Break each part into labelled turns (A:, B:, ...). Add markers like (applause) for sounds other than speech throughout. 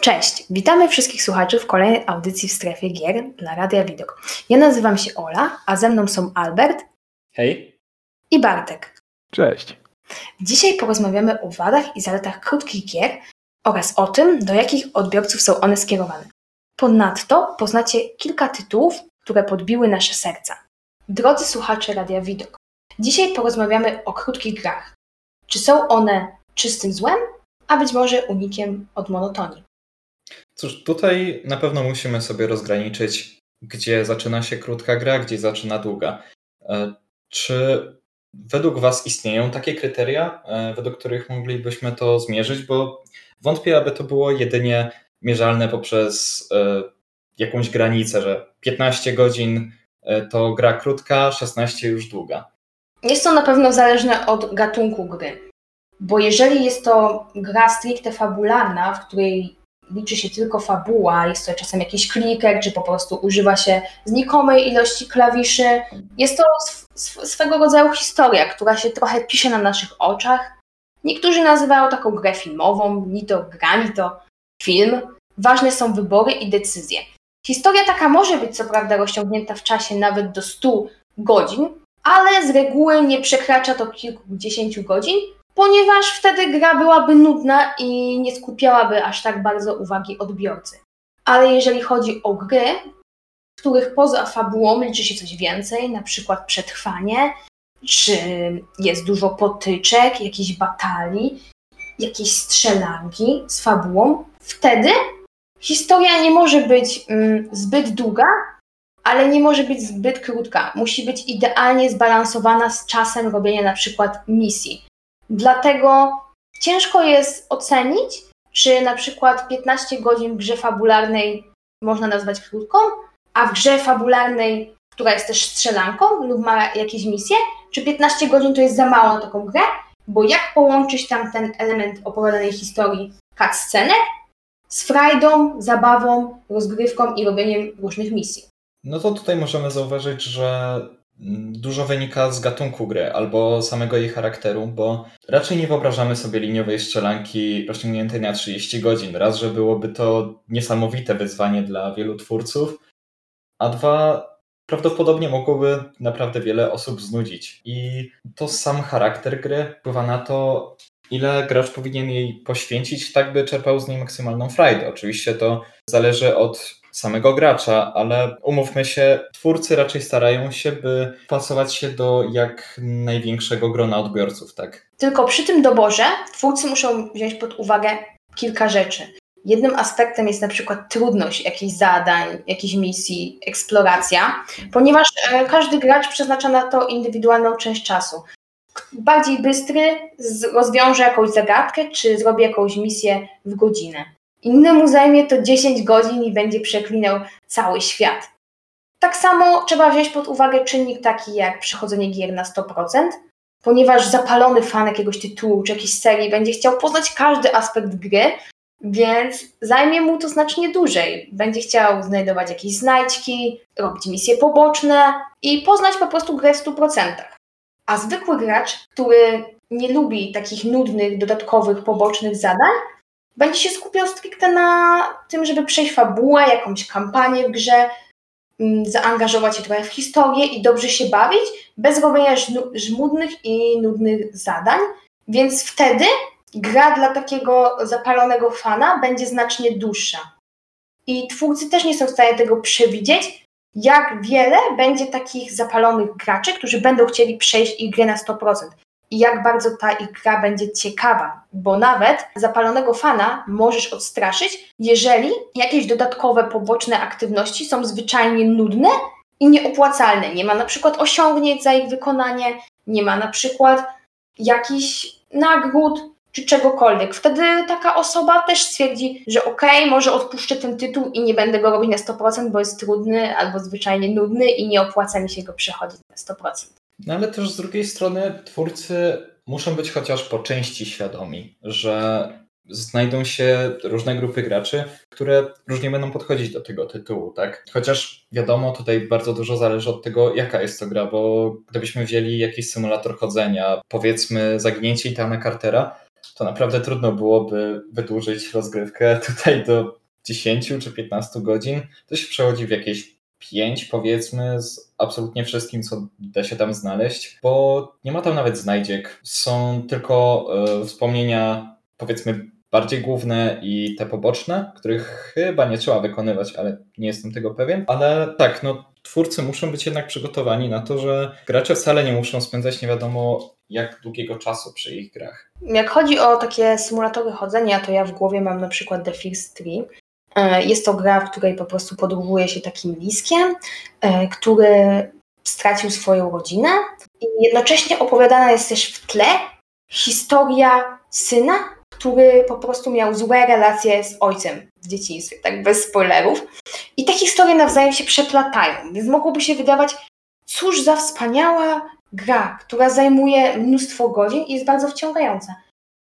A: Cześć, witamy wszystkich słuchaczy w kolejnej audycji w strefie gier dla Radia Widok. Ja nazywam się Ola, a ze mną są Albert.
B: Hej.
A: I Bartek.
C: Cześć.
A: Dzisiaj porozmawiamy o wadach i zaletach krótkich gier oraz o tym, do jakich odbiorców są one skierowane. Ponadto poznacie kilka tytułów, które podbiły nasze serca. Drodzy słuchacze Radia Widok, dzisiaj porozmawiamy o krótkich grach. Czy są one czystym złem, a być może unikiem od monotonii?
B: Cóż, tutaj na pewno musimy sobie rozgraniczyć, gdzie zaczyna się krótka gra, gdzie zaczyna długa. E, czy według Was istnieją takie kryteria, e, według których moglibyśmy to zmierzyć? Bo wątpię, aby to było jedynie mierzalne poprzez e, jakąś granicę, że 15 godzin to gra krótka, 16 już długa.
A: Jest to na pewno zależne od gatunku gry. Bo jeżeli jest to gra stricte fabularna, w której liczy się tylko fabuła, jest to czasem jakiś kliker, czy po prostu używa się znikomej ilości klawiszy. Jest to sw swego rodzaju historia, która się trochę pisze na naszych oczach. Niektórzy nazywają taką grę filmową, ni to gra, ni to film. Ważne są wybory i decyzje. Historia taka może być co prawda rozciągnięta w czasie nawet do 100 godzin, ale z reguły nie przekracza to kilkudziesięciu godzin, ponieważ wtedy gra byłaby nudna i nie skupiałaby aż tak bardzo uwagi odbiorcy. Ale jeżeli chodzi o gry, w których poza fabułą liczy się coś więcej, na przykład przetrwanie, czy jest dużo potyczek, jakichś batalii, jakieś strzelanki z fabułą, wtedy historia nie może być mm, zbyt długa, ale nie może być zbyt krótka. Musi być idealnie zbalansowana z czasem robienia na przykład misji. Dlatego ciężko jest ocenić, czy na przykład 15 godzin w grze fabularnej można nazwać krótką, a w grze fabularnej, która jest też strzelanką lub ma jakieś misje, czy 15 godzin to jest za mało na taką grę, bo jak połączyć tam ten element opowiadanej historii, cutscenek, z frajdą, zabawą, rozgrywką i robieniem różnych misji.
B: No to tutaj możemy zauważyć, że dużo wynika z gatunku gry albo samego jej charakteru, bo raczej nie wyobrażamy sobie liniowej strzelanki rozciągniętej na 30 godzin. Raz, że byłoby to niesamowite wyzwanie dla wielu twórców, a dwa, prawdopodobnie mogłoby naprawdę wiele osób znudzić. I to sam charakter gry wpływa na to, ile gracz powinien jej poświęcić, tak by czerpał z niej maksymalną frajdę. Oczywiście to zależy od samego gracza, ale umówmy się, twórcy raczej starają się, by pasować się do jak największego grona odbiorców, tak?
A: Tylko przy tym doborze twórcy muszą wziąć pod uwagę kilka rzeczy. Jednym aspektem jest na przykład trudność jakichś zadań, jakichś misji, eksploracja, ponieważ e, każdy gracz przeznacza na to indywidualną część czasu. Bardziej bystry rozwiąże jakąś zagadkę, czy zrobi jakąś misję w godzinę. Innemu zajmie to 10 godzin i będzie przeklinał cały świat. Tak samo trzeba wziąć pod uwagę czynnik taki jak przechodzenie gier na 100%, ponieważ zapalony fan jakiegoś tytułu czy jakiejś serii będzie chciał poznać każdy aspekt gry, więc zajmie mu to znacznie dłużej. Będzie chciał znajdować jakieś znajdźki, robić misje poboczne i poznać po prostu grę w 100%. A zwykły gracz, który nie lubi takich nudnych, dodatkowych, pobocznych zadań, będzie się skupiał stricte na tym, żeby przejść fabułę, jakąś kampanię w grze, mm, zaangażować się trochę w historię i dobrze się bawić, bez robienia żmudnych i nudnych zadań. Więc wtedy gra dla takiego zapalonego fana będzie znacznie dłuższa. I twórcy też nie są w stanie tego przewidzieć, jak wiele będzie takich zapalonych graczy, którzy będą chcieli przejść ich grę na 100% i jak bardzo ta gra będzie ciekawa, bo nawet zapalonego fana możesz odstraszyć, jeżeli jakieś dodatkowe poboczne aktywności są zwyczajnie nudne i nieopłacalne. Nie ma na przykład osiągnięć za ich wykonanie, nie ma na przykład jakichś nagród czy czegokolwiek. Wtedy taka osoba też stwierdzi, że okej, okay, może odpuszczę ten tytuł i nie będę go robić na 100%, bo jest trudny albo zwyczajnie nudny i nie opłaca mi się go przechodzić na 100%.
B: No ale też z drugiej strony twórcy muszą być chociaż po części świadomi, że znajdą się różne grupy graczy, które różnie będą podchodzić do tego tytułu, tak? Chociaż wiadomo, tutaj bardzo dużo zależy od tego, jaka jest to gra, bo gdybyśmy wzięli jakiś symulator chodzenia, powiedzmy zaginięcie Itana Cartera, to naprawdę trudno byłoby wydłużyć rozgrywkę (laughs) tutaj do 10 czy 15 godzin. To się przechodzi w jakieś 5 powiedzmy z absolutnie wszystkim, co da się tam znaleźć, bo nie ma tam nawet znajdziek. Są tylko e, wspomnienia powiedzmy bardziej główne i te poboczne, których chyba nie trzeba wykonywać, ale nie jestem tego pewien. Ale tak, no twórcy muszą być jednak przygotowani na to, że gracze wcale nie muszą spędzać nie wiadomo jak długiego czasu przy ich grach.
A: Jak chodzi o takie symulatory chodzenia, to ja w głowie mam na przykład The First Tree. E, jest to gra, w której po prostu podróżuje się takim liskiem, e, który stracił swoją rodzinę i jednocześnie opowiadana jest też w tle historia syna, który po prostu miał złe relacje z ojcem w dzieciństwie, tak bez spoilerów. I te historie nawzajem się przeplatają, więc mogłoby się wydawać, cóż za wspaniała gra, która zajmuje mnóstwo godzin i jest bardzo wciągająca.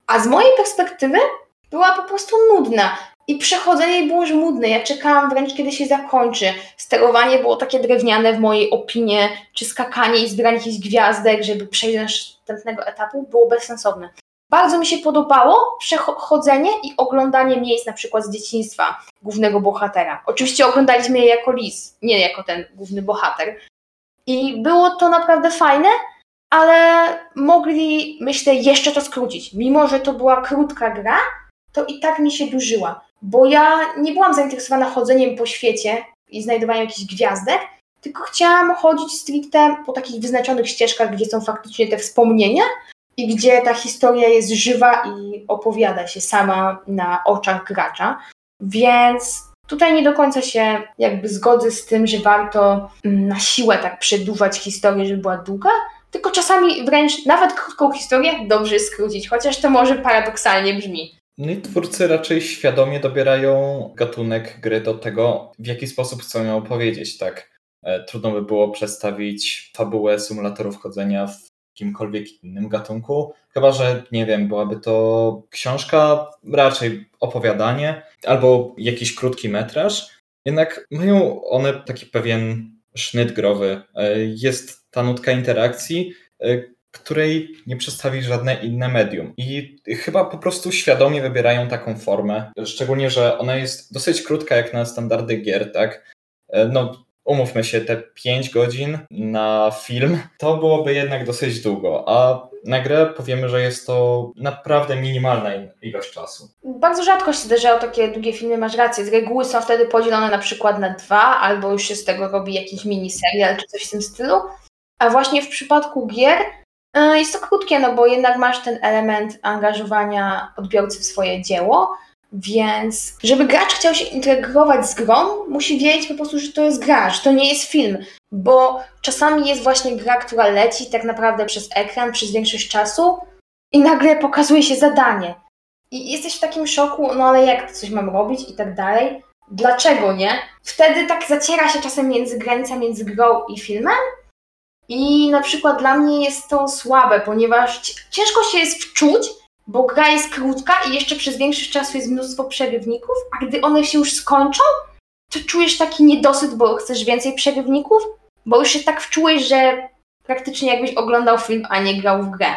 A: A z mojej perspektywy była po prostu nudna. I przechodzenie było żmudne. Ja czekałam wręcz, kiedy się zakończy. Sterowanie było takie drewniane w mojej opinii, czy skakanie i zbieranie jakichś gwiazdek, żeby przejść do następnego etapu, było bezsensowne. Bardzo mi się podobało przechodzenie i oglądanie miejsc na przykład z dzieciństwa głównego bohatera. Oczywiście oglądaliśmy je jako lis, nie jako ten główny bohater. I było to naprawdę fajne, ale mogli, myślę, jeszcze to skrócić. Mimo, że to była krótka gra, to i tak mi się dużyła. Bo ja nie byłam zainteresowana chodzeniem po świecie i znajdowaniem jakichś gwiazdek, tylko chciałam chodzić stricte po takich wyznaczonych ścieżkach, gdzie są faktycznie te wspomnienia, i gdzie ta historia jest żywa i opowiada się sama na oczach gracza. Więc tutaj nie do końca się jakby zgodzę z tym, że warto mm, na siłę tak przedłużać historię, żeby była długa, tylko czasami wręcz nawet krótką historię dobrze skrócić, chociaż to może paradoksalnie brzmi.
B: No i twórcy raczej świadomie dobierają gatunek gry do tego, w jaki sposób chcą ją opowiedzieć, tak? E, trudno by było przedstawić fabułę symulatorów chodzenia w jakimkolwiek innym gatunku. Chyba, że nie wiem, byłaby to książka, raczej opowiadanie albo jakiś krótki metraż. Jednak mają one taki pewien sznyt growy. E, jest ta nutka interakcji, e, której nie przedstawi żadne inne medium. I chyba po prostu świadomie wybierają taką formę. Szczególnie, że ona jest dosyć krótka jak na standardy gier, tak? E, no, umówmy się, te 5 godzin na film, to byłoby jednak dosyć długo, a na grę powiemy, że jest to naprawdę minimalna ilość czasu.
A: Bardzo rzadko się zdarzają takie długie filmy, masz rację. Z reguły są wtedy podzielone na przykład na dwa, albo już się z tego robi jakiś miniserial czy coś w tym stylu. A właśnie w przypadku gier jest to krótkie, no bo jednak masz ten element angażowania odbiorcy w swoje dzieło, więc żeby gracz chciał się integrować z grą, musi wiedzieć po prostu, że to jest gra, że to nie jest film, bo czasami jest właśnie gra, która leci tak naprawdę przez ekran przez większość czasu i nagle pokazuje się zadanie. I jesteś w takim szoku, no ale jak coś mam robić i tak dalej. Dlaczego nie? Wtedy tak zaciera się czasem między granica między grą i filmem. I na przykład dla mnie jest to słabe, ponieważ ciężko się jest wczuć, bo gra jest krótka i jeszcze przez większość czasu jest mnóstwo przerywników, a gdy one się już skończą, to czujesz taki niedosyt, bo chcesz więcej przerywników, bo już się tak wczułeś, że praktycznie jakbyś oglądał film, a nie grał w grę.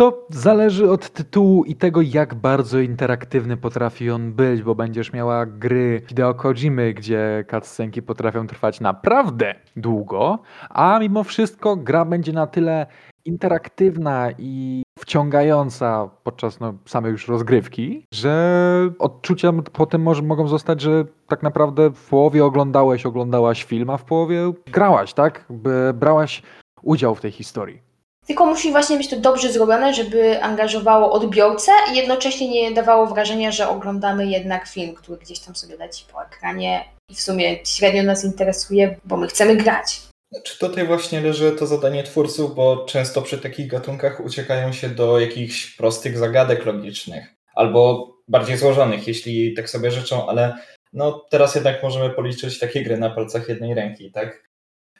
C: To zależy od tytułu i tego, jak bardzo interaktywny potrafi on być, bo będziesz miała gry Hideo Kojimy, gdzie cutscenki potrafią trwać naprawdę długo, a mimo wszystko gra będzie na tyle interaktywna i wciągająca podczas no, samej już rozgrywki, że odczucia potem może, mogą zostać, że tak naprawdę w połowie oglądałeś, oglądałaś film, a w połowie grałaś, tak? Brałaś udział w tej historii.
A: Tylko musi właśnie być to dobrze zrobione, żeby angażowało odbiorcę i jednocześnie nie dawało wrażenia, że oglądamy jednak film, który gdzieś tam sobie leci po ekranie i w sumie średnio nas interesuje, bo my chcemy grać.
B: Czy tutaj właśnie leży to zadanie twórców, bo często przy takich gatunkach uciekają się do jakichś prostych zagadek logicznych, albo bardziej złożonych, jeśli tak sobie życzą, ale no teraz jednak możemy policzyć takie gry na palcach jednej ręki, tak?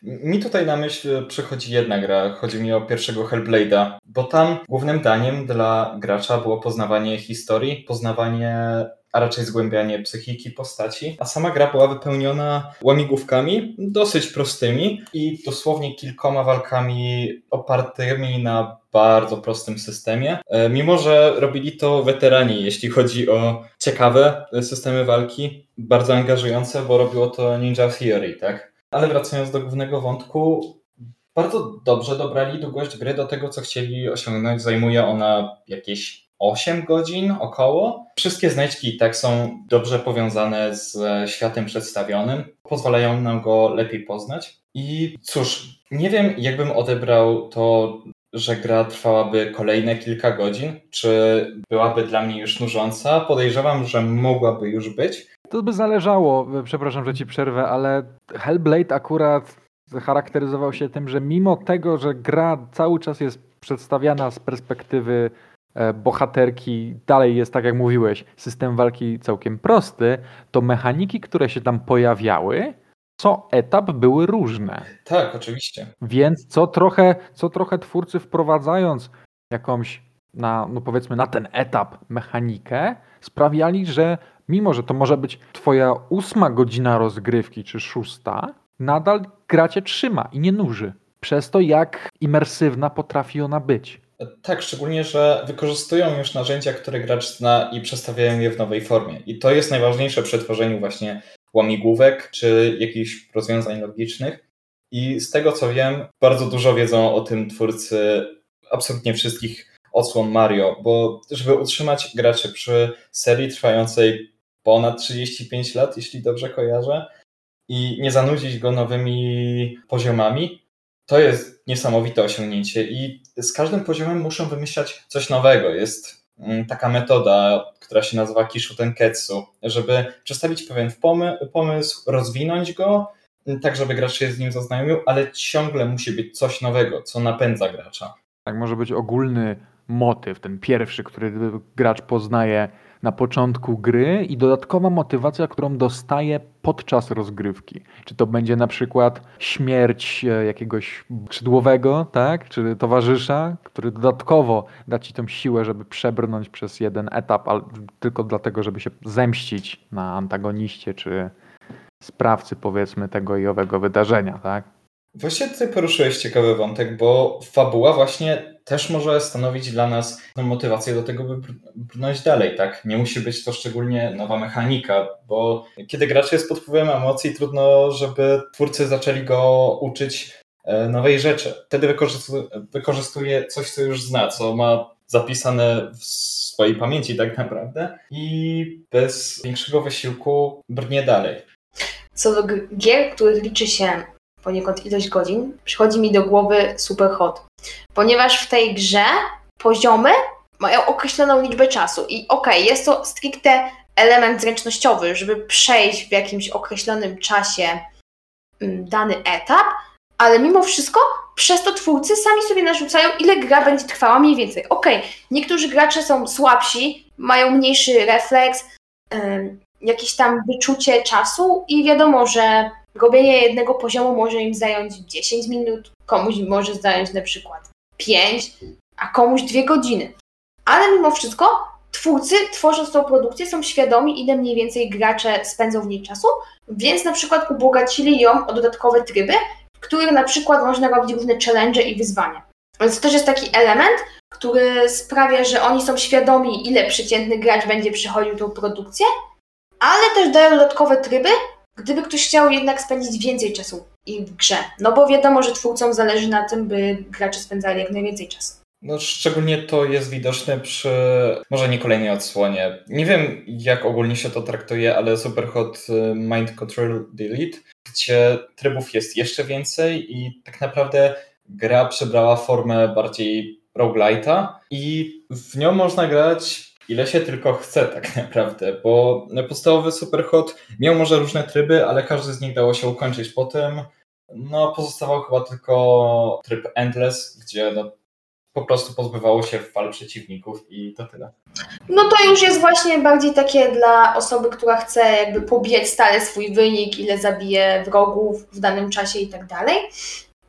B: Mi tutaj na myśl przychodzi jedna gra, chodzi mi o pierwszego Hellblade'a, bo tam głównym daniem dla gracza było poznawanie historii, poznawanie a raczej zgłębianie psychiki postaci, a sama gra była wypełniona łamigłówkami, dosyć prostymi i dosłownie kilkoma walkami opartymi na bardzo prostym systemie. E, mimo, że robili to weterani, jeśli chodzi o ciekawe systemy walki, bardzo angażujące, bo robiło to Ninja Theory, tak? Ale wracając do głównego wątku, bardzo dobrze dobrali długość gry do tego, co chcieli osiągnąć. Zajmuje ona jakieś 8 godzin około. Wszystkie znajdźki tak są dobrze powiązane z światem przedstawionym, pozwalają nam go lepiej poznać. I cóż, nie wiem, jakbym odebrał to, że gra trwałaby kolejne kilka godzin, czy byłaby dla mnie już nużąca. Podejrzewam, że mogłaby już być.
C: To by zależało, przepraszam, że ci przerwę, ale Hellblade akurat charakteryzował się tym, że mimo tego, że gra cały czas jest przedstawiana z perspektywy e, bohaterki, dalej jest tak jak mówiłeś, system walki całkiem prosty, to mechaniki, które się tam pojawiały, co etap były różne.
B: Tak, oczywiście.
C: Więc co trochę, co trochę twórcy wprowadzając jakąś na, no powiedzmy, na ten etap mechanikę, sprawiali, że mimo, że to może być twoja ósma godzina rozgrywki, czy szósta, nadal gra cię trzyma i nie nuży. Przez to, jak imersywna potrafi ona być.
B: Tak, szczególnie, że wykorzystują już narzędzia, które gracz zna i przestawiają je w nowej formie. I to jest najważniejsze przy tworzeniu właśnie łamigłówek czy jakichś rozwiązań logicznych. I z tego co wiem, bardzo dużo wiedzą o tym twórcy absolutnie wszystkich odsłon Mario, bo żeby utrzymać graczy przy serii trwającej ponad 35 lat, jeśli dobrze kojarzę, i nie zanudzić go nowymi poziomami, to jest niesamowite osiągnięcie. I z każdym poziomem muszą wymyślać coś nowego. Jest taka metoda, która się nazywa Kishu Tenketsu, żeby przedstawić pewien pomysł, rozwinąć go, mm, tak żeby gracz się z nim zaznajomił, ale ciągle musi być coś nowego, co napędza gracza.
C: Tak, może być ogólny motyw, ten pierwszy, który gracz poznaje na początku gry i dodatkowa motywacja, którą dostaje podczas rozgrywki. Czy to będzie na przykład śmierć e, jakiegoś skrzydłowego, tak? czy towarzysza, który dodatkowo da ci tą siłę, żeby przebrnąć przez jeden etap, ale tylko dlatego, żeby się zemścić na antagoniście, czy sprawcy powiedzmy tego i owego wydarzenia, tak?
B: Właśnie tutaj poruszyłeś ciekawy wątek, bo fabuła właśnie też może stanowić dla nas motywację do tego, by brnąć dalej, tak? Nie musi być to szczególnie nowa mechanika, bo kiedy gracz jest pod wpływem emocji, trudno, żeby twórcy zaczęli go uczyć e, nowej rzeczy. Wtedy wykorzystuje, wykorzystuje coś, co już zna, co ma zapisane w swojej pamięci tak naprawdę i bez większego wysiłku brnie dalej.
A: Co do gier, których liczy się poniekąd ilość godzin, przychodzi mi do głowy Superhot. Ponieważ w tej grze poziomy mają określoną liczbę czasu i okej, okay, jest to stricte element zręcznościowy, żeby przejść w jakimś określonym czasie mm, dany etap, ale mimo wszystko przez to twórcy sami sobie narzucają, ile gra będzie trwała mniej więcej. Okej, okay, niektórzy gracze są słabsi, mają mniejszy refleks, jakieś tam wyczucie czasu i wiadomo, że robienie jednego poziomu może im zająć 10 minut, komuś może zająć na przykład 5, a komuś 2 godziny. Ale mimo wszystko twórcy, tworząc tą produkcję, są świadomi, ile mniej więcej gracze spędzą w niej czasu, więc na przykład ubogacili ją o dodatkowe tryby, w których na przykład można robić różne challenge i wyzwania. Więc to też jest taki element, który sprawia, że oni są świadomi, ile przeciętny gracz będzie przychodził tą produkcję, ale też dają dodatkowe tryby, gdyby ktoś chciał jednak spędzić więcej czasu w grze. No bo wiadomo, że twórcom zależy na tym, by gracze spędzali jak najwięcej czasu.
B: No, szczególnie to jest widoczne przy, może nie kolejnej odsłonie. Nie wiem, jak ogólnie się to traktuje, ale Superhot y, Mind Control Delete, gdzie trybów jest jeszcze więcej i tak naprawdę gra przybrała formę bardziej roguelite'a i w nią można grać ile się tylko chce tak (laughs) naprawdę, bo podstawowy Superhot miał może różne tryby, ale każdy z nich dało się ukończyć. Potem no, pozostawał chyba tylko tryb Endless, gdzie no, po prostu pozbywało się fal przeciwników i to tyle.
A: No to już jest właśnie bardziej takie dla osoby, która chce jakby pobijać stale swój wynik, ile zabije wrogów w danym czasie i tak dalej.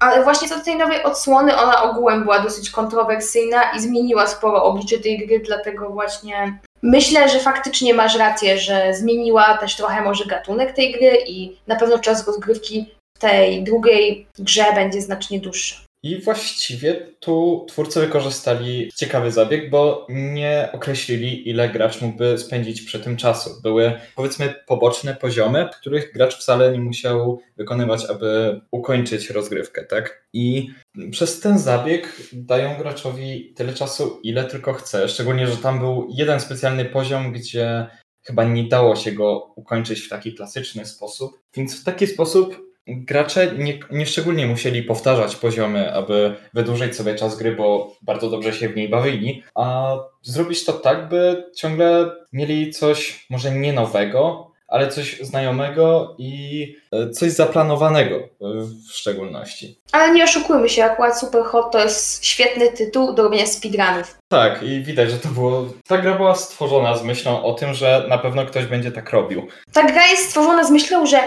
A: Ale właśnie co do tej nowej odsłony, ona ogółem była dosyć kontrowersyjna i zmieniła sporo oblicze tej gry, dlatego właśnie Myślę, że faktycznie masz rację, że zmieniła też trochę może gatunek tej gry i na pewno czas rozgrywki w tej drugiej grze będzie znacznie dłuższy.
B: I właściwie tu twórcy wykorzystali ciekawy zabieg, bo nie określili, ile gracz mógłby spędzić przy tym czasu. Były powiedzmy poboczne poziomy, których gracz wcale nie musiał wykonywać, aby ukończyć rozgrywkę, tak? I przez ten zabieg dają graczowi tyle czasu, ile tylko chce. Szczególnie, że tam był jeden specjalny poziom, gdzie chyba nie dało się go ukończyć w taki klasyczny sposób. Więc w taki sposób gracze nie, nie szczególnie musieli powtarzać poziomy, aby wydłużyć sobie czas gry, bo bardzo dobrze się w niej bawili, a zrobić to tak, by ciągle mieli coś może nie nowego, ale coś znajomego i e, coś zaplanowanego w szczególności.
A: Ale nie oszukujmy się, akurat Super Hot to jest świetny tytuł do robienia speedrunów.
B: Tak, i widać, że to było. Ta gra była stworzona z myślą o tym, że na pewno ktoś będzie tak robił.
A: Ta gra jest stworzona z myślą, że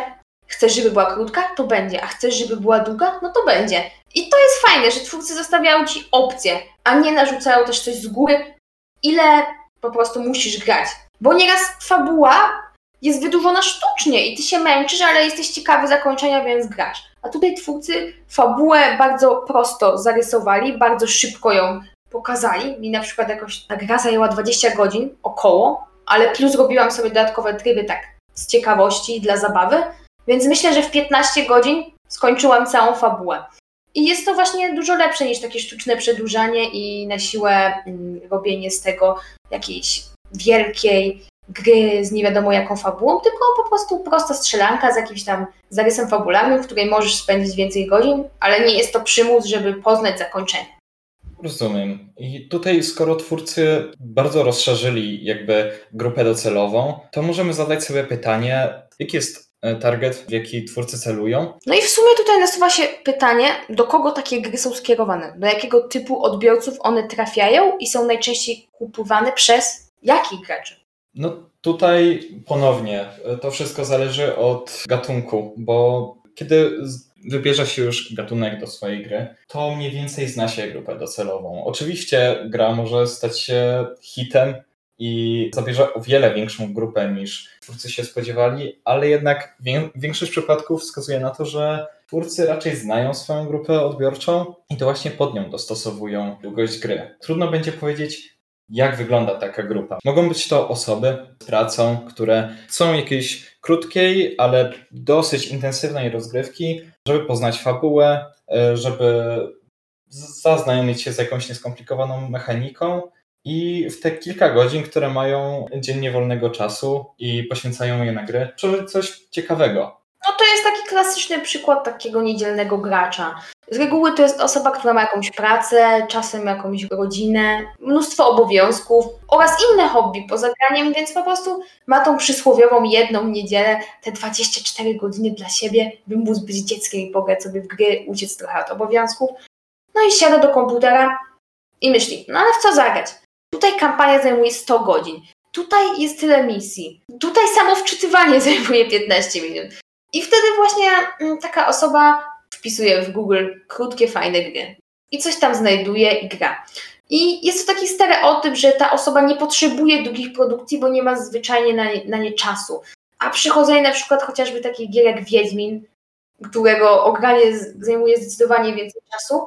A: Chcesz, żeby była krótka? To będzie. A chcesz, żeby była długa? No to będzie. I to jest fajne, że twórcy zostawiają ci opcje, a nie narzucają też coś z góry, ile po prostu musisz grać. Bo nieraz fabuła jest wydłużona sztucznie i ty się męczysz, ale jesteś ciekawy zakończenia, więc grasz. A tutaj twórcy fabułę bardzo prosto zarysowali, bardzo szybko ją pokazali. Mi na przykład jakoś ta gra zajęła 20 godzin około, ale plus robiłam sobie dodatkowe tryby tak z ciekawości, dla zabawy, więc myślę, że w 15 godzin skończyłam całą fabułę. I jest to właśnie dużo lepsze niż takie sztuczne przedłużanie i na siłę mm, robienie z tego jakiejś wielkiej gry z nie wiadomo jaką fabułą, tylko po prostu prosta strzelanka z jakimś tam zarysem fabularnym, w której możesz spędzić więcej godzin, ale nie jest to przymus, żeby poznać zakończenie.
B: Rozumiem. I tutaj, skoro twórcy bardzo rozszerzyli jakby grupę docelową, to możemy zadać sobie pytanie, jaki jest target, w jaki twórcy celują.
A: No i w sumie tutaj nasuwa się pytanie, do kogo takie gry są skierowane? Do jakiego typu odbiorców one trafiają i są najczęściej kupowane przez jakich graczy?
B: No tutaj ponownie e, to wszystko zależy od gatunku, bo kiedy wybierze się już gatunek do swojej gry, to mniej więcej zna się grupę docelową. Oczywiście gra może stać się hitem, i zabierze o wiele większą grupę niż twórcy się spodziewali, ale jednak większość przypadków wskazuje na to, że twórcy raczej znają swoją grupę odbiorczą i to właśnie pod nią dostosowują długość gry. Trudno będzie powiedzieć, jak wygląda taka grupa. Mogą być to osoby z pracą, które chcą jakiejś krótkiej, ale dosyć intensywnej rozgrywki, żeby poznać fabułę, e, żeby zaznajomić się z jakąś nieskomplikowaną mechaniką, i w te kilka godzin, które mają dziennie wolnego czasu i poświęcają je na grę, przeżyć coś ciekawego.
A: No to jest taki klasyczny przykład takiego niedzielnego gracza. Z reguły to jest osoba, która ma jakąś pracę, czasem jakąś rodzinę, mnóstwo obowiązków oraz inne hobby poza graniem, więc po prostu ma tą przysłowiową jedną niedzielę, te 24 godziny dla siebie, by móc być dzieckiem i pograć sobie w gry, uciec trochę od obowiązków. No i siada do komputera i myśli, no ale w co zagrać? Tutaj kampania zajmuje 100 godzin. Tutaj jest tyle misji. Tutaj samo wczytywanie (laughs) zajmuje 15 minut. I wtedy właśnie mm, taka osoba wpisuje w Google krótkie, fajne gry. I coś tam znajduje i gra. I jest to taki stereotyp, że ta osoba nie potrzebuje długich produkcji, bo nie ma zwyczajnie na nie, na nie czasu. A przychodzenie na przykład chociażby takich gier jak Wiedźmin, którego ogranie zajmuje zdecydowanie więcej czasu,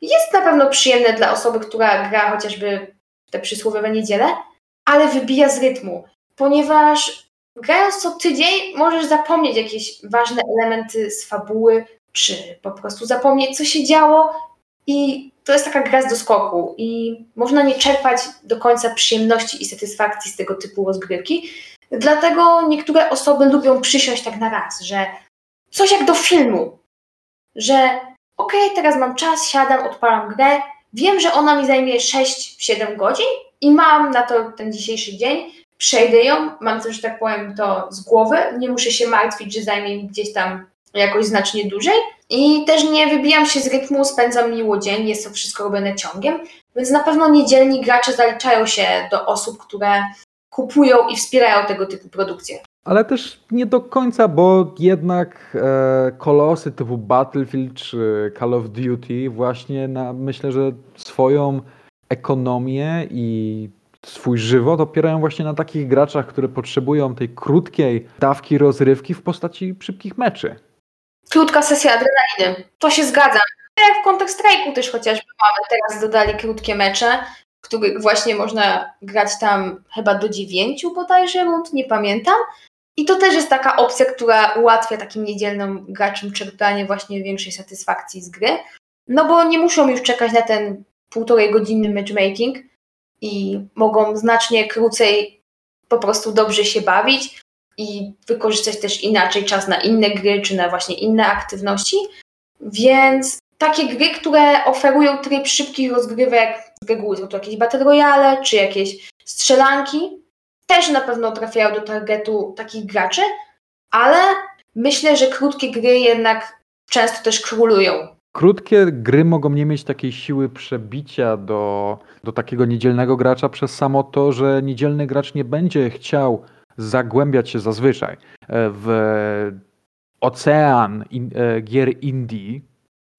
A: jest na pewno przyjemne dla osoby, która gra chociażby te przysłowiowe niedziele, ale wybija z rytmu, ponieważ grając co tydzień możesz zapomnieć jakieś ważne elementy z fabuły, czy po prostu zapomnieć, co się działo i to jest taka gra z doskoku i można nie czerpać do końca przyjemności i satysfakcji z tego typu rozgrywki. Dlatego niektóre osoby lubią przysiąść tak na raz, że coś jak do filmu, że okej, okay, teraz mam czas, siadam, odpalam grę, Wiem, że ona mi zajmie 6-7 godzin i mam na to ten dzisiejszy dzień. Przejdę ją, mam też, tak powiem, to z głowy. Nie muszę się martwić, że zajmie mi gdzieś tam jakoś znacznie dłużej. I też nie wybijam się z rytmu, spędzam miło dzień, jest to wszystko robione ciągiem. Więc na pewno niedzielni gracze zaliczają się do osób, które kupują i wspierają tego typu produkcje.
C: Ale też nie do końca, bo jednak e, kolosy typu Battlefield czy Call of Duty właśnie na, myślę, że swoją ekonomię i swój żywot opierają właśnie na takich graczach, które potrzebują tej krótkiej dawki rozrywki w postaci szybkich meczy.
A: Krótka sesja adrenaliny. To się zgadza. Jak w Counter Strike'u też chociażby mamy, teraz dodali krótkie mecze, w których właśnie można grać tam chyba do dziewięciu bodajże rund, nie pamiętam. I to też jest taka opcja, która ułatwia takim niedzielnym graczom czerpanie właśnie większej satysfakcji z gry. No bo nie muszą już czekać na ten półtorej godziny matchmaking i mogą znacznie krócej po prostu dobrze się bawić i wykorzystać też inaczej czas na inne gry czy na właśnie inne aktywności. Więc takie gry, które oferują tryb szybkich rozgrywek, z reguły są to jakieś battle royale czy jakieś strzelanki, też na pewno trafiają do targetu takich graczy, ale myślę, że krótkie gry jednak często też królują.
C: Krótkie gry mogą nie mieć takiej siły przebicia do, do takiego niedzielnego gracza przez samo to, że niedzielny gracz nie będzie chciał zagłębiać się zazwyczaj e, w ocean in, e, gier indie,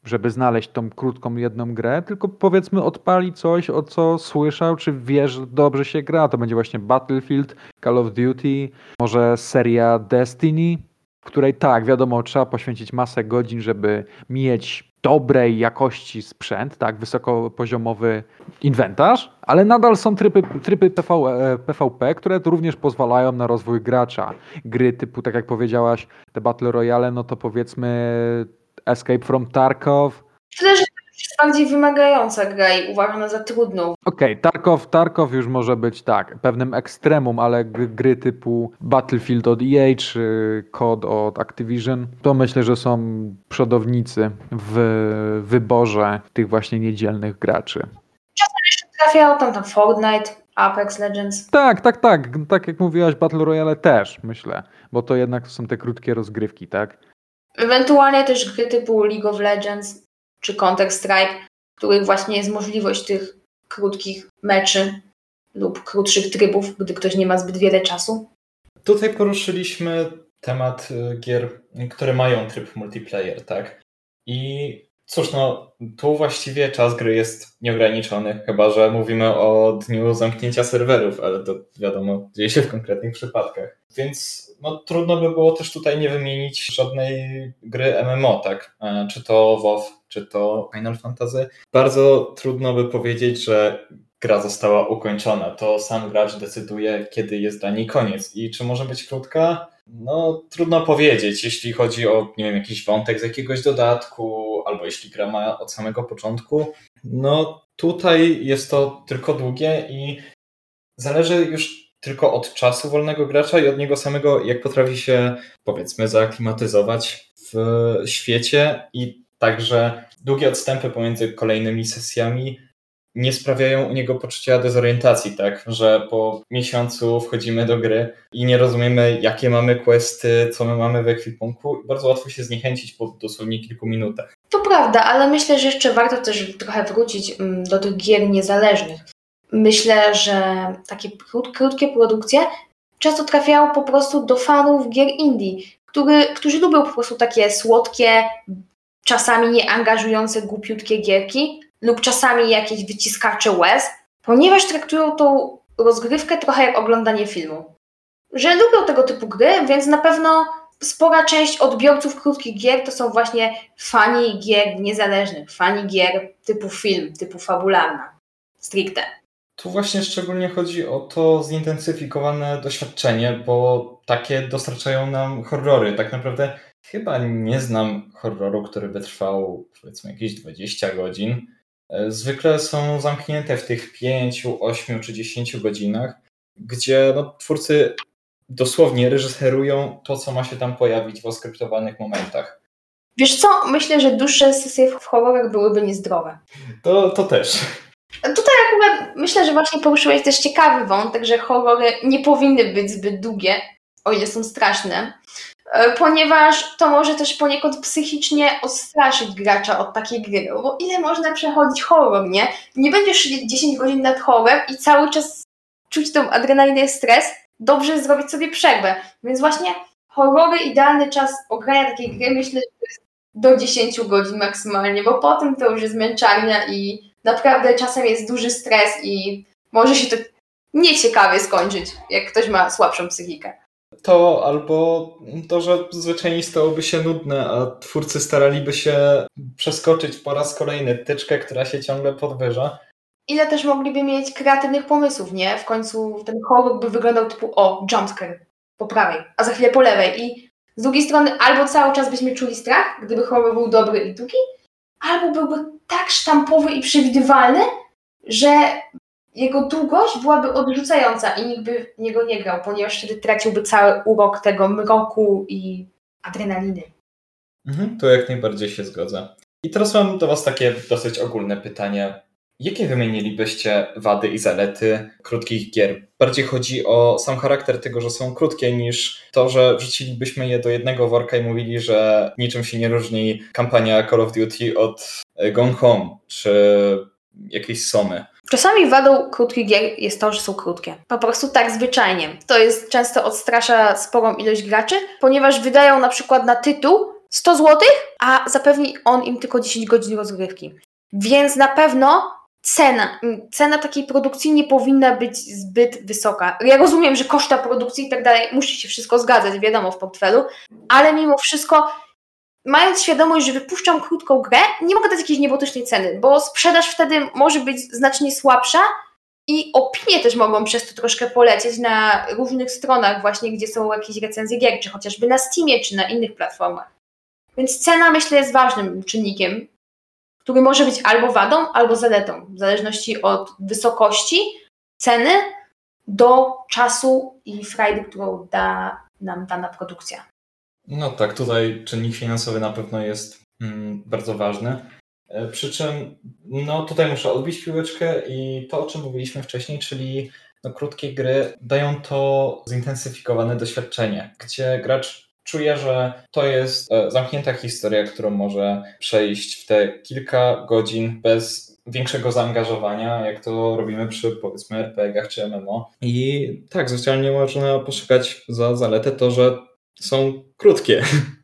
C: żeby znaleźć tą krótką jedną grę, tylko powiedzmy odpali coś, o co słyszał, czy wie, że dobrze się gra. To będzie właśnie Battlefield, Call of Duty, może seria Destiny, w której tak, wiadomo, trzeba poświęcić masę godzin, żeby mieć dobrej jakości sprzęt, tak, wysokopoziomowy inwentarz, ale nadal są tryby, tryby PV, PvP, które również pozwalają na rozwój gracza. Gry typu, tak jak powiedziałaś, te Battle Royale, no to powiedzmy Escape from Tarkov.
A: Tyle, że jest bardziej wymagająca gra i uważana za trudną.
C: Okej, okay, Tarkov, Tarkov już może być tak, pewnym ekstremum, ale gry typu Battlefield od EA czy COD od Activision, to myślę, że są przodownicy w wyborze tych właśnie niedzielnych graczy.
A: Czasem jeszcze trafiają tam, tam Fortnite, Apex Legends.
C: Tak, tak, tak. Tak jak mówiłaś, Battle Royale też, myślę, bo to jednak są te krótkie rozgrywki, tak?
A: Ewentualnie też gry typu League of Legends czy Counter Strike, w których właśnie jest możliwość tych krótkich meczy lub krótszych trybów, gdy ktoś nie ma zbyt wiele czasu.
B: Tutaj poruszyliśmy temat y, gier, które mają tryb multiplayer, tak? I cóż, no, tu właściwie czas gry jest nieograniczony, chyba że mówimy o dniu zamknięcia serwerów, ale to wiadomo, dzieje się w konkretnych przypadkach. Więc no, trudno by było też tutaj nie wymienić żadnej gry MMO, tak? E, czy to WoW, czy to Final Fantasy. Bardzo trudno by powiedzieć, że gra została ukończona. To sam gracz decyduje, kiedy jest dla niej koniec. I czy może być krótka? No, trudno powiedzieć, jeśli chodzi o, nie wiem, jakiś wątek z jakiegoś dodatku, albo jeśli gra ma od samego początku. No, tutaj jest to tylko długie i zależy już tylko od czasu wolnego gracza i od niego samego, jak potrafi się, powiedzmy, zaaklimatyzować w świecie i także długie odstępy pomiędzy kolejnymi sesjami nie sprawiają u niego poczucia dezorientacji, tak, że po miesiącu wchodzimy do gry i nie rozumiemy, jakie mamy questy, co my mamy w ekwipunku. Bardzo łatwo się zniechęcić po dosłownie kilku minutach.
A: To prawda, ale myślę, że jeszcze warto też trochę wrócić mm, do tych gier niezależnych myślę, że takie krótkie produkcje często trafiają po prostu do fanów gier indie, który, którzy lubią po prostu takie słodkie, czasami nieangażujące, głupiutkie gierki lub czasami jakieś wyciskacze łez, ponieważ traktują tą rozgrywkę trochę jak oglądanie filmu. Że lubią tego typu gry, więc na pewno spora część odbiorców krótkich gier to są właśnie fani gier niezależnych, fani gier typu film, typu fabularna, stricte.
B: Tu właśnie szczególnie chodzi o to zintensyfikowane doświadczenie, bo takie dostarczają nam horrory. Tak naprawdę chyba nie znam horroru, który by trwał powiedzmy jakieś 20 godzin. E, zwykle są zamknięte w tych 5, 8 czy 10 godzinach, gdzie no, twórcy dosłownie reżyserują to, co ma się tam pojawić w oskryptowanych momentach.
A: Wiesz co, myślę, że dłuższe sesje w horrorach byłyby niezdrowe.
B: To, to też.
A: Tutaj akurat myślę, że właśnie poruszyłeś też ciekawy wątek, że horrory nie powinny być zbyt długie, o ile są straszne, e, ponieważ to może też poniekąd psychicznie odstraszyć gracza od takiej gry. No bo ile można przechodzić horror, nie? Nie będziesz siedzieć 10 godzin nad horrorem i cały czas czuć tą adrenalinę stres, dobrze zrobić sobie przerwę. Więc właśnie horrory, idealny czas ogrania takiej gry, myślę, że to jest do 10 godzin maksymalnie, bo potem to już jest męczarnia i naprawdę czasem jest duży stres i może się to nieciekawie skończyć, jak ktoś ma słabszą psychikę.
B: To albo to, że zwyczajnie stałoby się nudne, a twórcy staraliby się przeskoczyć po raz kolejny tyczkę, która się ciągle podwyża.
A: Ile też mogliby mieć kreatywnych pomysłów, nie? W końcu ten horror by wyglądał typu o, jumpscare po prawej, a za chwilę po lewej i z drugiej strony albo cały czas byśmy czuli strach, gdyby horror był dobry i długi, albo byłby tak sztampowy i przewidywalny, że jego długość byłaby odrzucająca i nikt by w niego nie grał, ponieważ wtedy traciłby cały urok tego mroku i adrenaliny.
B: Mhm, to jak najbardziej się zgodzę. I teraz mam do Was takie dosyć ogólne pytanie. Jakie wymienilibyście wady i zalety krótkich gier? Bardziej chodzi o sam charakter tego, że są krótkie, niż to, że wrzucilibyśmy je do jednego worka i mówili, że niczym się nie różni kampania Call of Duty od Gone Home czy jakiejś Somy.
A: Czasami wadą krótkich gier jest to, że są krótkie. Po prostu tak zwyczajnie. To jest często odstrasza sporą ilość graczy, ponieważ wydają na przykład na tytuł 100 zł, a zapewni on im tylko 10 godzin rozgrywki. Więc na pewno cena, cena takiej produkcji nie powinna być zbyt wysoka. Ja rozumiem, że koszta produkcji i tak dalej musi się wszystko zgadzać, wiadomo, w portfelu, ale mimo wszystko mając świadomość, że wypuszczam krótką grę, nie mogę dać jakiejś niebotycznej ceny, bo sprzedaż wtedy może być znacznie słabsza i opinie też mogą przez to troszkę polecieć na różnych stronach właśnie, gdzie są jakieś recenzje gier, czy chociażby na Steamie, czy na innych platformach. Więc cena myślę jest ważnym czynnikiem, który może być albo wadą, albo zaletą, w zależności od wysokości ceny do czasu i frajdy, którą da nam dana produkcja.
B: No tak, tutaj czynnik finansowy na pewno jest mm, bardzo ważny. E, przy czym, no tutaj muszę odbić piłeczkę i to, o czym mówiliśmy wcześniej, czyli no, krótkie gry dają to zintensyfikowane doświadczenie, gdzie gracz czuje, że to jest e, zamknięta historia, którą może przejść w te kilka godzin bez większego zaangażowania, jak to robimy przy powiedzmy RPG-ach czy MMO. I tak, zwyczajnie można poszukać za zaletę to, że są krótkie.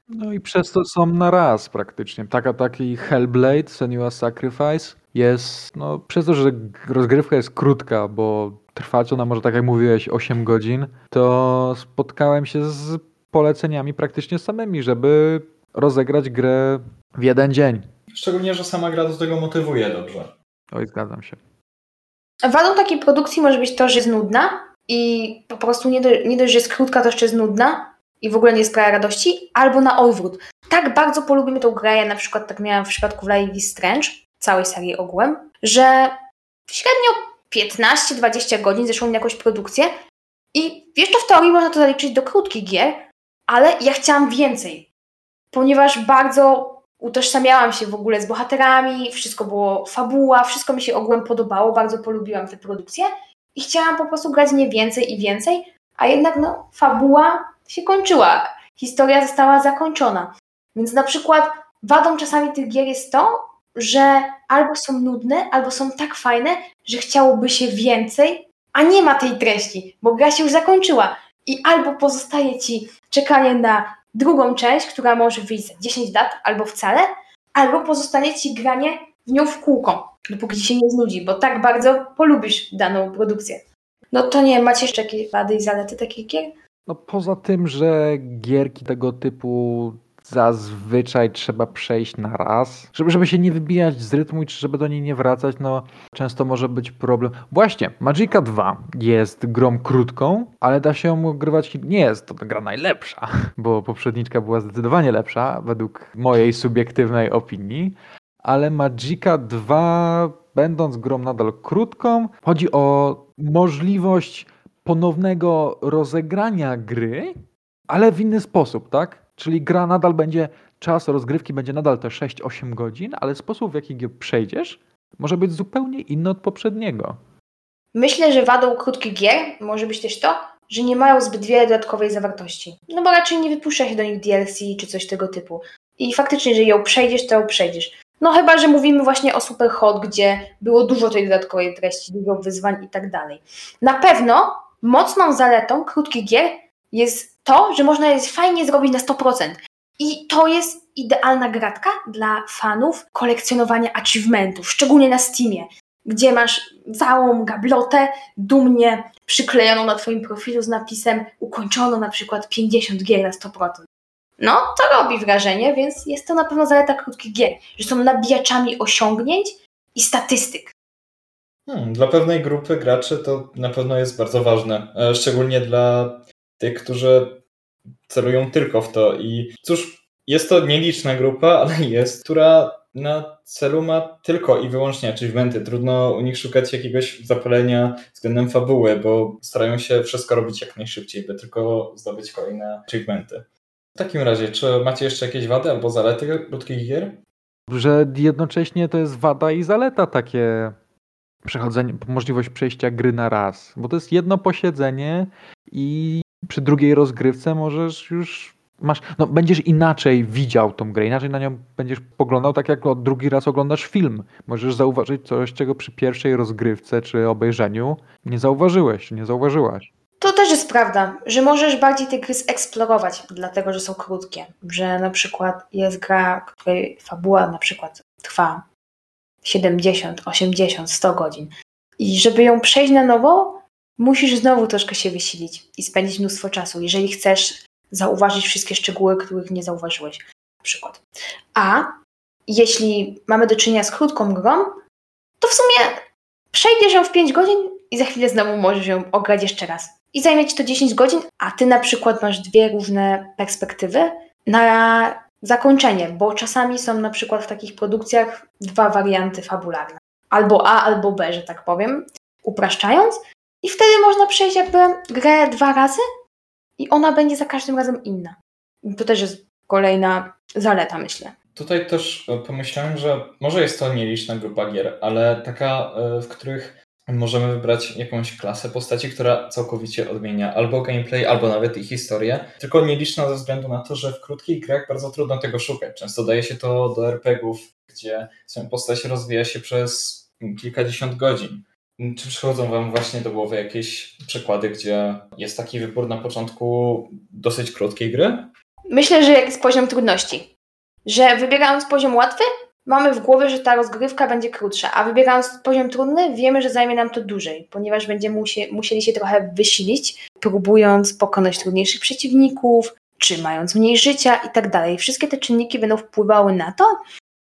C: No i przez to są na raz praktycznie. Taka, taki Hellblade, Senua Sacrifice jest, no przez to, że rozgrywka jest krótka, bo trwać ona może tak jak mówiłeś 8 godzin, to spotkałem się z poleceniami praktycznie samymi, żeby rozegrać grę w jeden dzień.
B: Szczególnie, że sama gra do tego motywuje dobrze.
C: Oj, zgadzam się.
A: Wadą takiej produkcji może być to, że jest nudna i po prostu nie, do, nie dość, że jest krótka, to jeszcze jest nudna i w ogóle nie sprawia radości, albo na odwrót. Tak bardzo polubimy tą grę, ja na przykład tak miałam w przypadku is Strange, całej serii ogółem, że średnio 15-20 godzin zeszło mi jakąś produkcję i jeszcze w teorii można to zaliczyć do krótkich gier, ale ja chciałam więcej, ponieważ bardzo utożsamiałam się w ogóle z bohaterami, wszystko było fabuła, wszystko mi się ogółem podobało, bardzo polubiłam tę produkcję i chciałam po prostu grać nie więcej i więcej, a jednak no, fabuła się kończyła. Historia została zakończona. Więc na przykład wadą czasami tych gier jest to, że albo są nudne, albo są tak fajne, że chciałoby się więcej, a nie ma tej treści, bo gra się już zakończyła. I albo pozostaje ci czekanie na drugą część, która może wyjść za 10 lat, albo wcale, albo pozostanie ci granie w nią w kółko, dopóki ci się nie znudzi, bo tak bardzo polubisz daną produkcję. No to nie, macie jeszcze jakieś wady i zalety takich gier?
C: No poza tym, że gierki tego typu zazwyczaj trzeba przejść na raz, żeby, żeby się nie wybijać z rytmu i żeby do niej nie wracać, no często może być problem. Właśnie, Magica 2 jest grą krótką, ale da się ją grywać, nie jest to gra najlepsza, (laughs) bo poprzedniczka była zdecydowanie lepsza, według mojej subiektywnej opinii, ale Magica 2 będąc grą nadal krótką, chodzi o możliwość ponownego rozegrania gry, ale w inny sposób, tak? Czyli gra nadal będzie, czas rozgrywki będzie nadal te 6-8 godzin, ale sposób w jaki go przejdziesz może być zupełnie inny od poprzedniego.
A: Myślę, że wadą krótkich gier może być też to, że nie mają zbyt wiele dodatkowej zawartości. No bo raczej nie wypuszcza się do nich DLC czy coś tego typu. I faktycznie, jeżeli ją przejdziesz, to ją przejdziesz. No chyba, że mówimy właśnie o Superhot, gdzie było dużo tej dodatkowej treści, dużo wyzwań i tak dalej. Na pewno mocną zaletą krótkich gier jest to, że można je fajnie zrobić na 100%. I to jest idealna gratka dla fanów kolekcjonowania achievementów, szczególnie na Steamie. gdzie masz całą gablotę dumnie przyklejoną na Twoim profilu z napisem ukończono na przykład 50 gier na 100%. No, to robi wrażenie, więc jest to na pewno zaleta krótkich gier, że są nabijaczami osiągnięć i statystyk.
B: Hmm, dla pewnej grupy graczy to na pewno jest bardzo ważne, e, szczególnie dla tych, którzy celują tylko w to. I cóż, jest to nieliczna grupa, (laughs) ale jest, która na celu ma tylko i wyłącznie achievementy. Trudno u nich szukać jakiegoś zapalenia względem fabuły, bo starają się wszystko robić jak najszybciej, by tylko zdobyć kolejne achievementy. W takim razie, czy macie jeszcze jakieś wady albo zalety krótkich gier?
C: Że jednocześnie to jest wada i zaleta takie przechodzenie, możliwość przejścia gry na raz, bo to jest jedno posiedzenie i przy drugiej rozgrywce możesz już masz, no będziesz inaczej widział tą grę, inaczej na nią będziesz poglądał, tak jak drugi raz oglądasz film. Możesz zauważyć coś, czego przy pierwszej rozgrywce czy obejrzeniu nie zauważyłeś, nie zauważyłaś.
A: To też jest prawda, że możesz bardziej te gry zeksplorować, dlatego że są krótkie. Że na przykład jest gra, której fabuła na przykład trwa 70, 80, 100 godzin. I żeby ją przejść na nowo, musisz znowu troszkę się wysilić i spędzić mnóstwo czasu, jeżeli chcesz zauważyć wszystkie szczegóły, których nie zauważyłeś. Na przykład. A jeśli mamy do czynienia z krótką grą, to w sumie przejdziesz ją w 5 godzin i za chwilę znowu możesz ją ograć jeszcze raz. I zajmie ci to 10 godzin, a ty na przykład masz dwie różne perspektywy na zakończenie, bo czasami są na przykład w takich produkcjach dwa warianty fabularne. Albo A, albo B, że tak powiem, upraszczając. I wtedy można przejść jakby grę dwa razy i ona będzie za każdym razem inna. To też jest kolejna zaleta, myślę.
B: Tutaj też pomyślałem, że może jest to nieliczna grupa gier, ale taka, e, w których możemy wybrać jakąś klasę postaci, która całkowicie odmienia albo gameplay, albo nawet i historię, tylko nieliczna ze względu na to, że w krótkich grach bardzo trudno tego szukać. Często daje się to do RPGów, gdzie swoją postać rozwija się przez kilkadziesiąt godzin. Czy przychodzą Wam właśnie do głowy jakieś przykłady, gdzie jest taki wybór na początku dosyć krótkiej gry?
A: Myślę, że jak jest poziom trudności. Że wybierając poziom łatwy, mamy w głowie, że ta rozgrywka będzie krótsza, a wybierając poziom trudny, wiemy, że zajmie nam to dłużej, ponieważ będziemy musie, musieli się trochę wysilić, próbując pokonać trudniejszych przeciwników, czy mając mniej życia i tak dalej. Wszystkie te czynniki będą wpływały na to,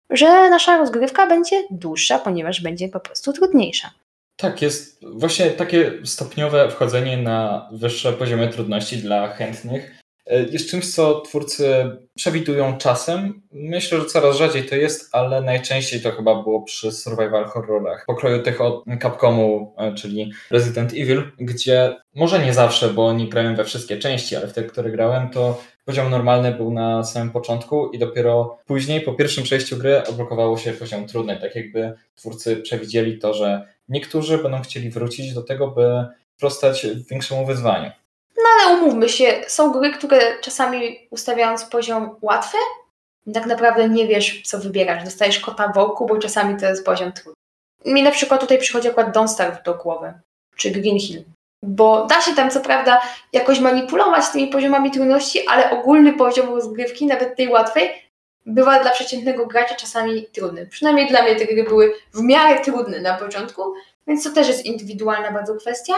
A: że nasza rozgrywka będzie dłuższa, ponieważ będzie po prostu trudniejsza.
B: Tak, jest właśnie takie stopniowe wchodzenie na wyższe poziomy trudności dla chętnych. E, jest czymś, co twórcy przewidują czasem. Myślę, że coraz rzadziej to jest, ale najczęściej to chyba było przy survival horrorach. Pokroju tych od Capcomu, e, czyli Resident Evil, gdzie może nie zawsze, bo nie grałem we wszystkie części, ale w te, które grałem, to poziom normalny był na samym początku i dopiero później, po pierwszym przejściu gry, odblokowało się poziom trudny. Tak jakby twórcy przewidzieli to, że niektórzy będą chcieli wrócić do tego, by sprostać większemu wyzwaniu.
A: No ale umówmy się, są gry, które czasami ustawiając poziom łatwy, tak naprawdę nie wiesz, co wybierasz. Dostajesz kota w oku, bo czasami to jest poziom trudny. Mi na przykład tutaj przychodzi akurat Don't Starve do głowy, czy Green Hill. Bo da się tam co prawda jakoś manipulować tymi poziomami trudności, ale ogólny poziom rozgrywki, nawet tej łatwej, bywa dla przeciętnego gracza czasami trudny. Przynajmniej dla mnie te gry były w miarę trudne na początku, więc to też jest indywidualna bardzo kwestia,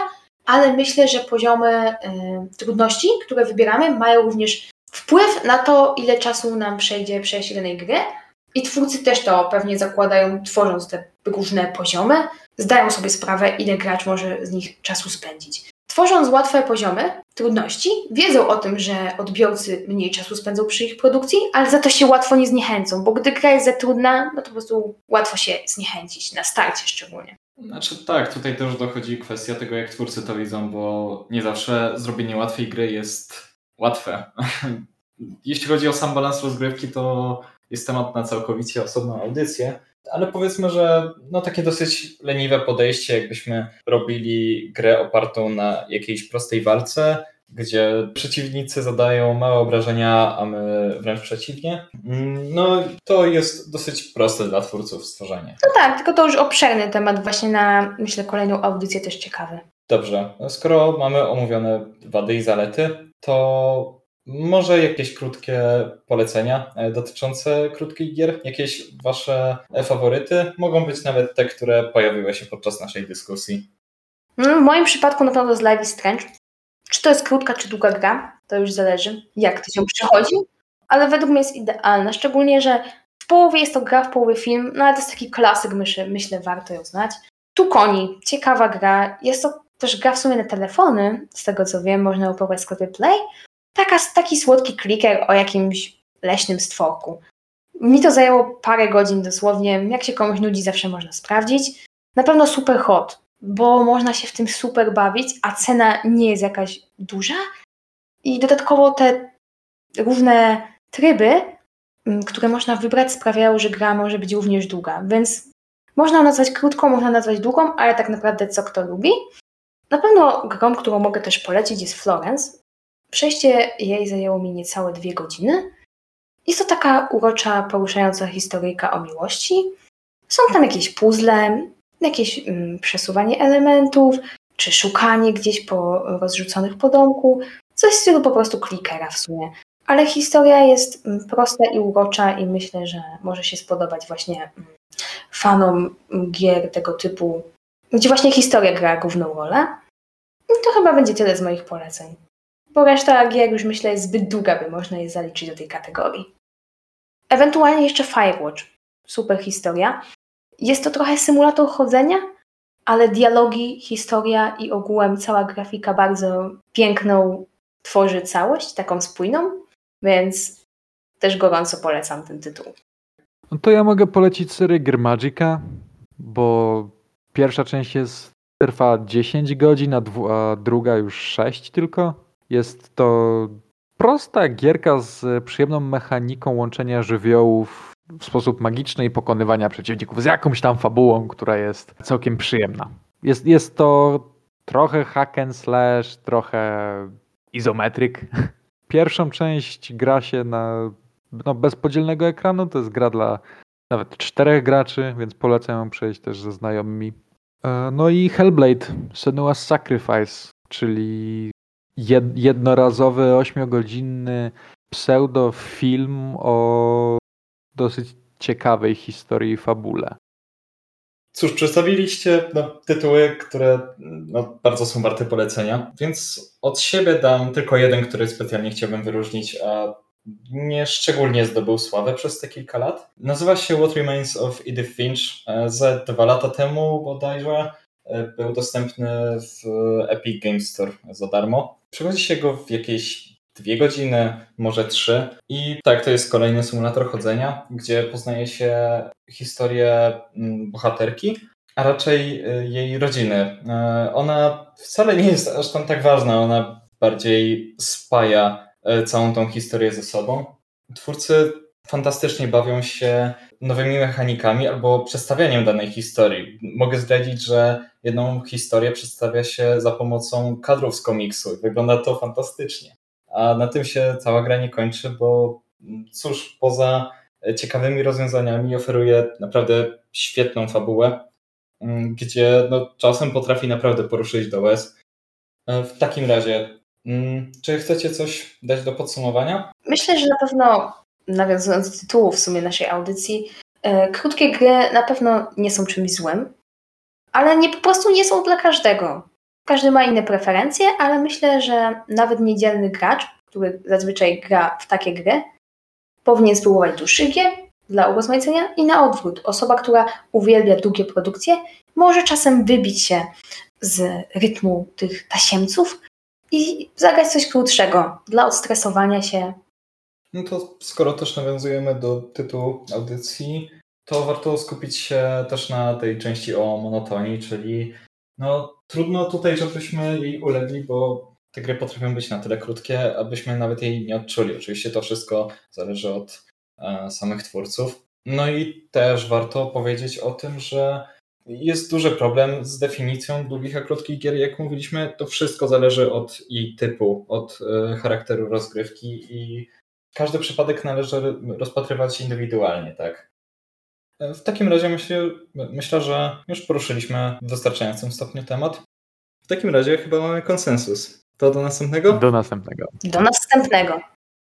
A: ale myślę, że poziomy y, trudności, które wybieramy, mają również wpływ na to, ile czasu nam przejdzie przejść danej gry. I twórcy też to pewnie zakładają, tworząc te różne poziomy, zdają sobie sprawę, ile gracz może z nich czasu spędzić. Tworząc łatwe poziomy trudności, wiedzą o tym, że odbiorcy mniej czasu spędzą przy ich produkcji, ale za to się łatwo nie zniechęcą, bo gdy gra jest za trudna, no to po prostu łatwo się zniechęcić, na starcie szczególnie.
B: Znaczy tak, tutaj też dochodzi kwestia tego, jak twórcy to widzą, bo nie zawsze zrobienie łatwej gry jest łatwe. (laughs) Jeśli chodzi o sam balans rozgrywki, to jest temat na całkowicie osobną audycję, ale powiedzmy, że no takie dosyć leniwe podejście, jakbyśmy robili grę opartą na jakiejś prostej walce, gdzie przeciwnicy zadają małe obrażenia, a my wręcz przeciwnie. No to jest dosyć proste dla twórców stworzenie.
A: No tak, tylko to już obszerny temat właśnie na, myślę, kolejną audycję też ciekawy.
B: Dobrze, skoro mamy omówione wady i zalety, to Może jakieś krótkie polecenia e, dotyczące krótkich gier? Jakieś wasze faworyty? Mogą być nawet te, które pojawiły się podczas naszej dyskusji.
A: No, w moim przypadku na pewno jest Life is Strange. Czy to jest krótka, czy długa gra, to już zależy, jak to się przechodzi, ale według mnie jest idealna, szczególnie, że w połowie jest to gra, w połowie film, no ale to jest taki klasyk, myślę, myślę warto ją znać. Tu koni, ciekawa gra, jest to też gra w sumie na telefony, z tego co wiem, można ją pobrać Play. Taka, taki słodki kliker o jakimś leśnym stworku. Mi to zajęło parę godzin dosłownie, jak się komuś nudzi, zawsze można sprawdzić. Na pewno super hot, bo można się w tym super bawić, a cena nie jest jakaś duża. I dodatkowo te różne tryby, mm, które można wybrać, sprawiają, że gra może być również długa. Więc można nazwać krótką, można nazwać długą, ale tak naprawdę co kto lubi. Na pewno grą, którą mogę też polecić jest Florence. Przejście jej zajęło mi niecałe dwie godziny. Jest to taka urocza, poruszająca historyjka o miłości. Są tam jakieś puzzle, jakieś mm, przesuwanie elementów, czy szukanie gdzieś po rozrzuconych po domku. Coś w stylu po prostu klikera w sumie. Ale historia jest mm, prosta i urocza i myślę, że może się spodobać właśnie mm, fanom gier tego typu, gdzie właśnie historia gra główną rolę. I to chyba będzie tyle z moich poleceń. Bo reszta gier już myślę jest zbyt długa, by można je zaliczyć do tej kategorii. Ewentualnie jeszcze Firewatch. Super historia. Jest to trochę symulator chodzenia, ale dialogi, historia i ogółem cała grafika bardzo piękną tworzy całość, taką spójną, więc też gorąco polecam ten tytuł.
C: No to ja mogę polecić serię Gier Magica, bo pierwsza część jest trwa 10 godzin, a, a druga już 6 tylko. Jest to prosta gierka z przyjemną mechaniką łączenia żywiołów w sposób magiczny i pokonywania przeciwników z jakąś tam fabułą, która jest całkiem przyjemna. Jest, jest to trochę hack and slash, trochę izometryk. (laughs) Pierwszą część gra się na no, bez podzielnego ekranu, to jest gra dla nawet czterech graczy, więc polecam ją przejść też ze znajomymi. E, no i Hellblade, Senua's Sacrifice, czyli jednorazowy, ośmiogodzinny pseudo-film o dosyć ciekawej historii i fabule.
B: Cóż, przedstawiliście no, tytuły, które no, bardzo są warte polecenia, więc od siebie dam tylko jeden, który specjalnie chciałbym wyróżnić, a nie szczególnie zdobył sławę przez te kilka lat. Nazywa się What Remains of Edith Finch. Ze dwa lata temu bodajże e, był dostępny w Epic Games Store za darmo. Przechodzi się go w jakieś dwie godziny, może trzy. I tak, to jest kolejny symulator chodzenia, gdzie poznaje się historię mm, bohaterki, a raczej e, jej rodziny. Ona wcale nie jest aż tam tak ważna, ona bardziej spaja E, całą tą historię ze sobą. Twórcy fantastycznie bawią się nowymi mechanikami albo przedstawianiem danej historii. Mogę zdradzić, że jedną historię przedstawia się za pomocą kadrów z komiksu. Wygląda to fantastycznie. A na tym się cała gra nie kończy, bo cóż, poza ciekawymi rozwiązaniami oferuje naprawdę świetną fabułę, gdzie no, czasem potrafi naprawdę poruszyć do łez. E, w takim razie Mm, czy chcecie coś dać do podsumowania?
A: Myślę, że na pewno, nawiązując do tytułu w sumie naszej audycji, e, krótkie gry na pewno nie są czymś złym, ale nie po prostu nie są dla każdego. Każdy ma inne preferencje, ale myślę, że nawet niedzielny gracz, który zazwyczaj gra w takie gry, powinien spróbować dłuższych gier dla urozmaicenia i na odwrót. Osoba, która uwielbia długie produkcje, może czasem wybić się z rytmu tych tasiemców i zagrać coś krótszego dla odstresowania się.
B: No to skoro też nawiązujemy do tytułu audycji, to warto skupić się też na tej części o monotonii, czyli no trudno tutaj, żebyśmy jej ulegli, bo te gry potrafią być na tyle krótkie, abyśmy nawet jej nie odczuli. Oczywiście to wszystko zależy od e, samych twórców. No i też warto powiedzieć o tym, że jest duży problem z definicją długich a krótkich gier. Jak mówiliśmy, to wszystko zależy od jej typu, od e, charakteru rozgrywki i każdy przypadek należy rozpatrywać indywidualnie, tak? W takim razie myślę, myślę, że już poruszyliśmy w wystarczającym stopniu temat. W takim razie chyba mamy konsensus. To do następnego?
C: Do następnego.
A: Do następnego.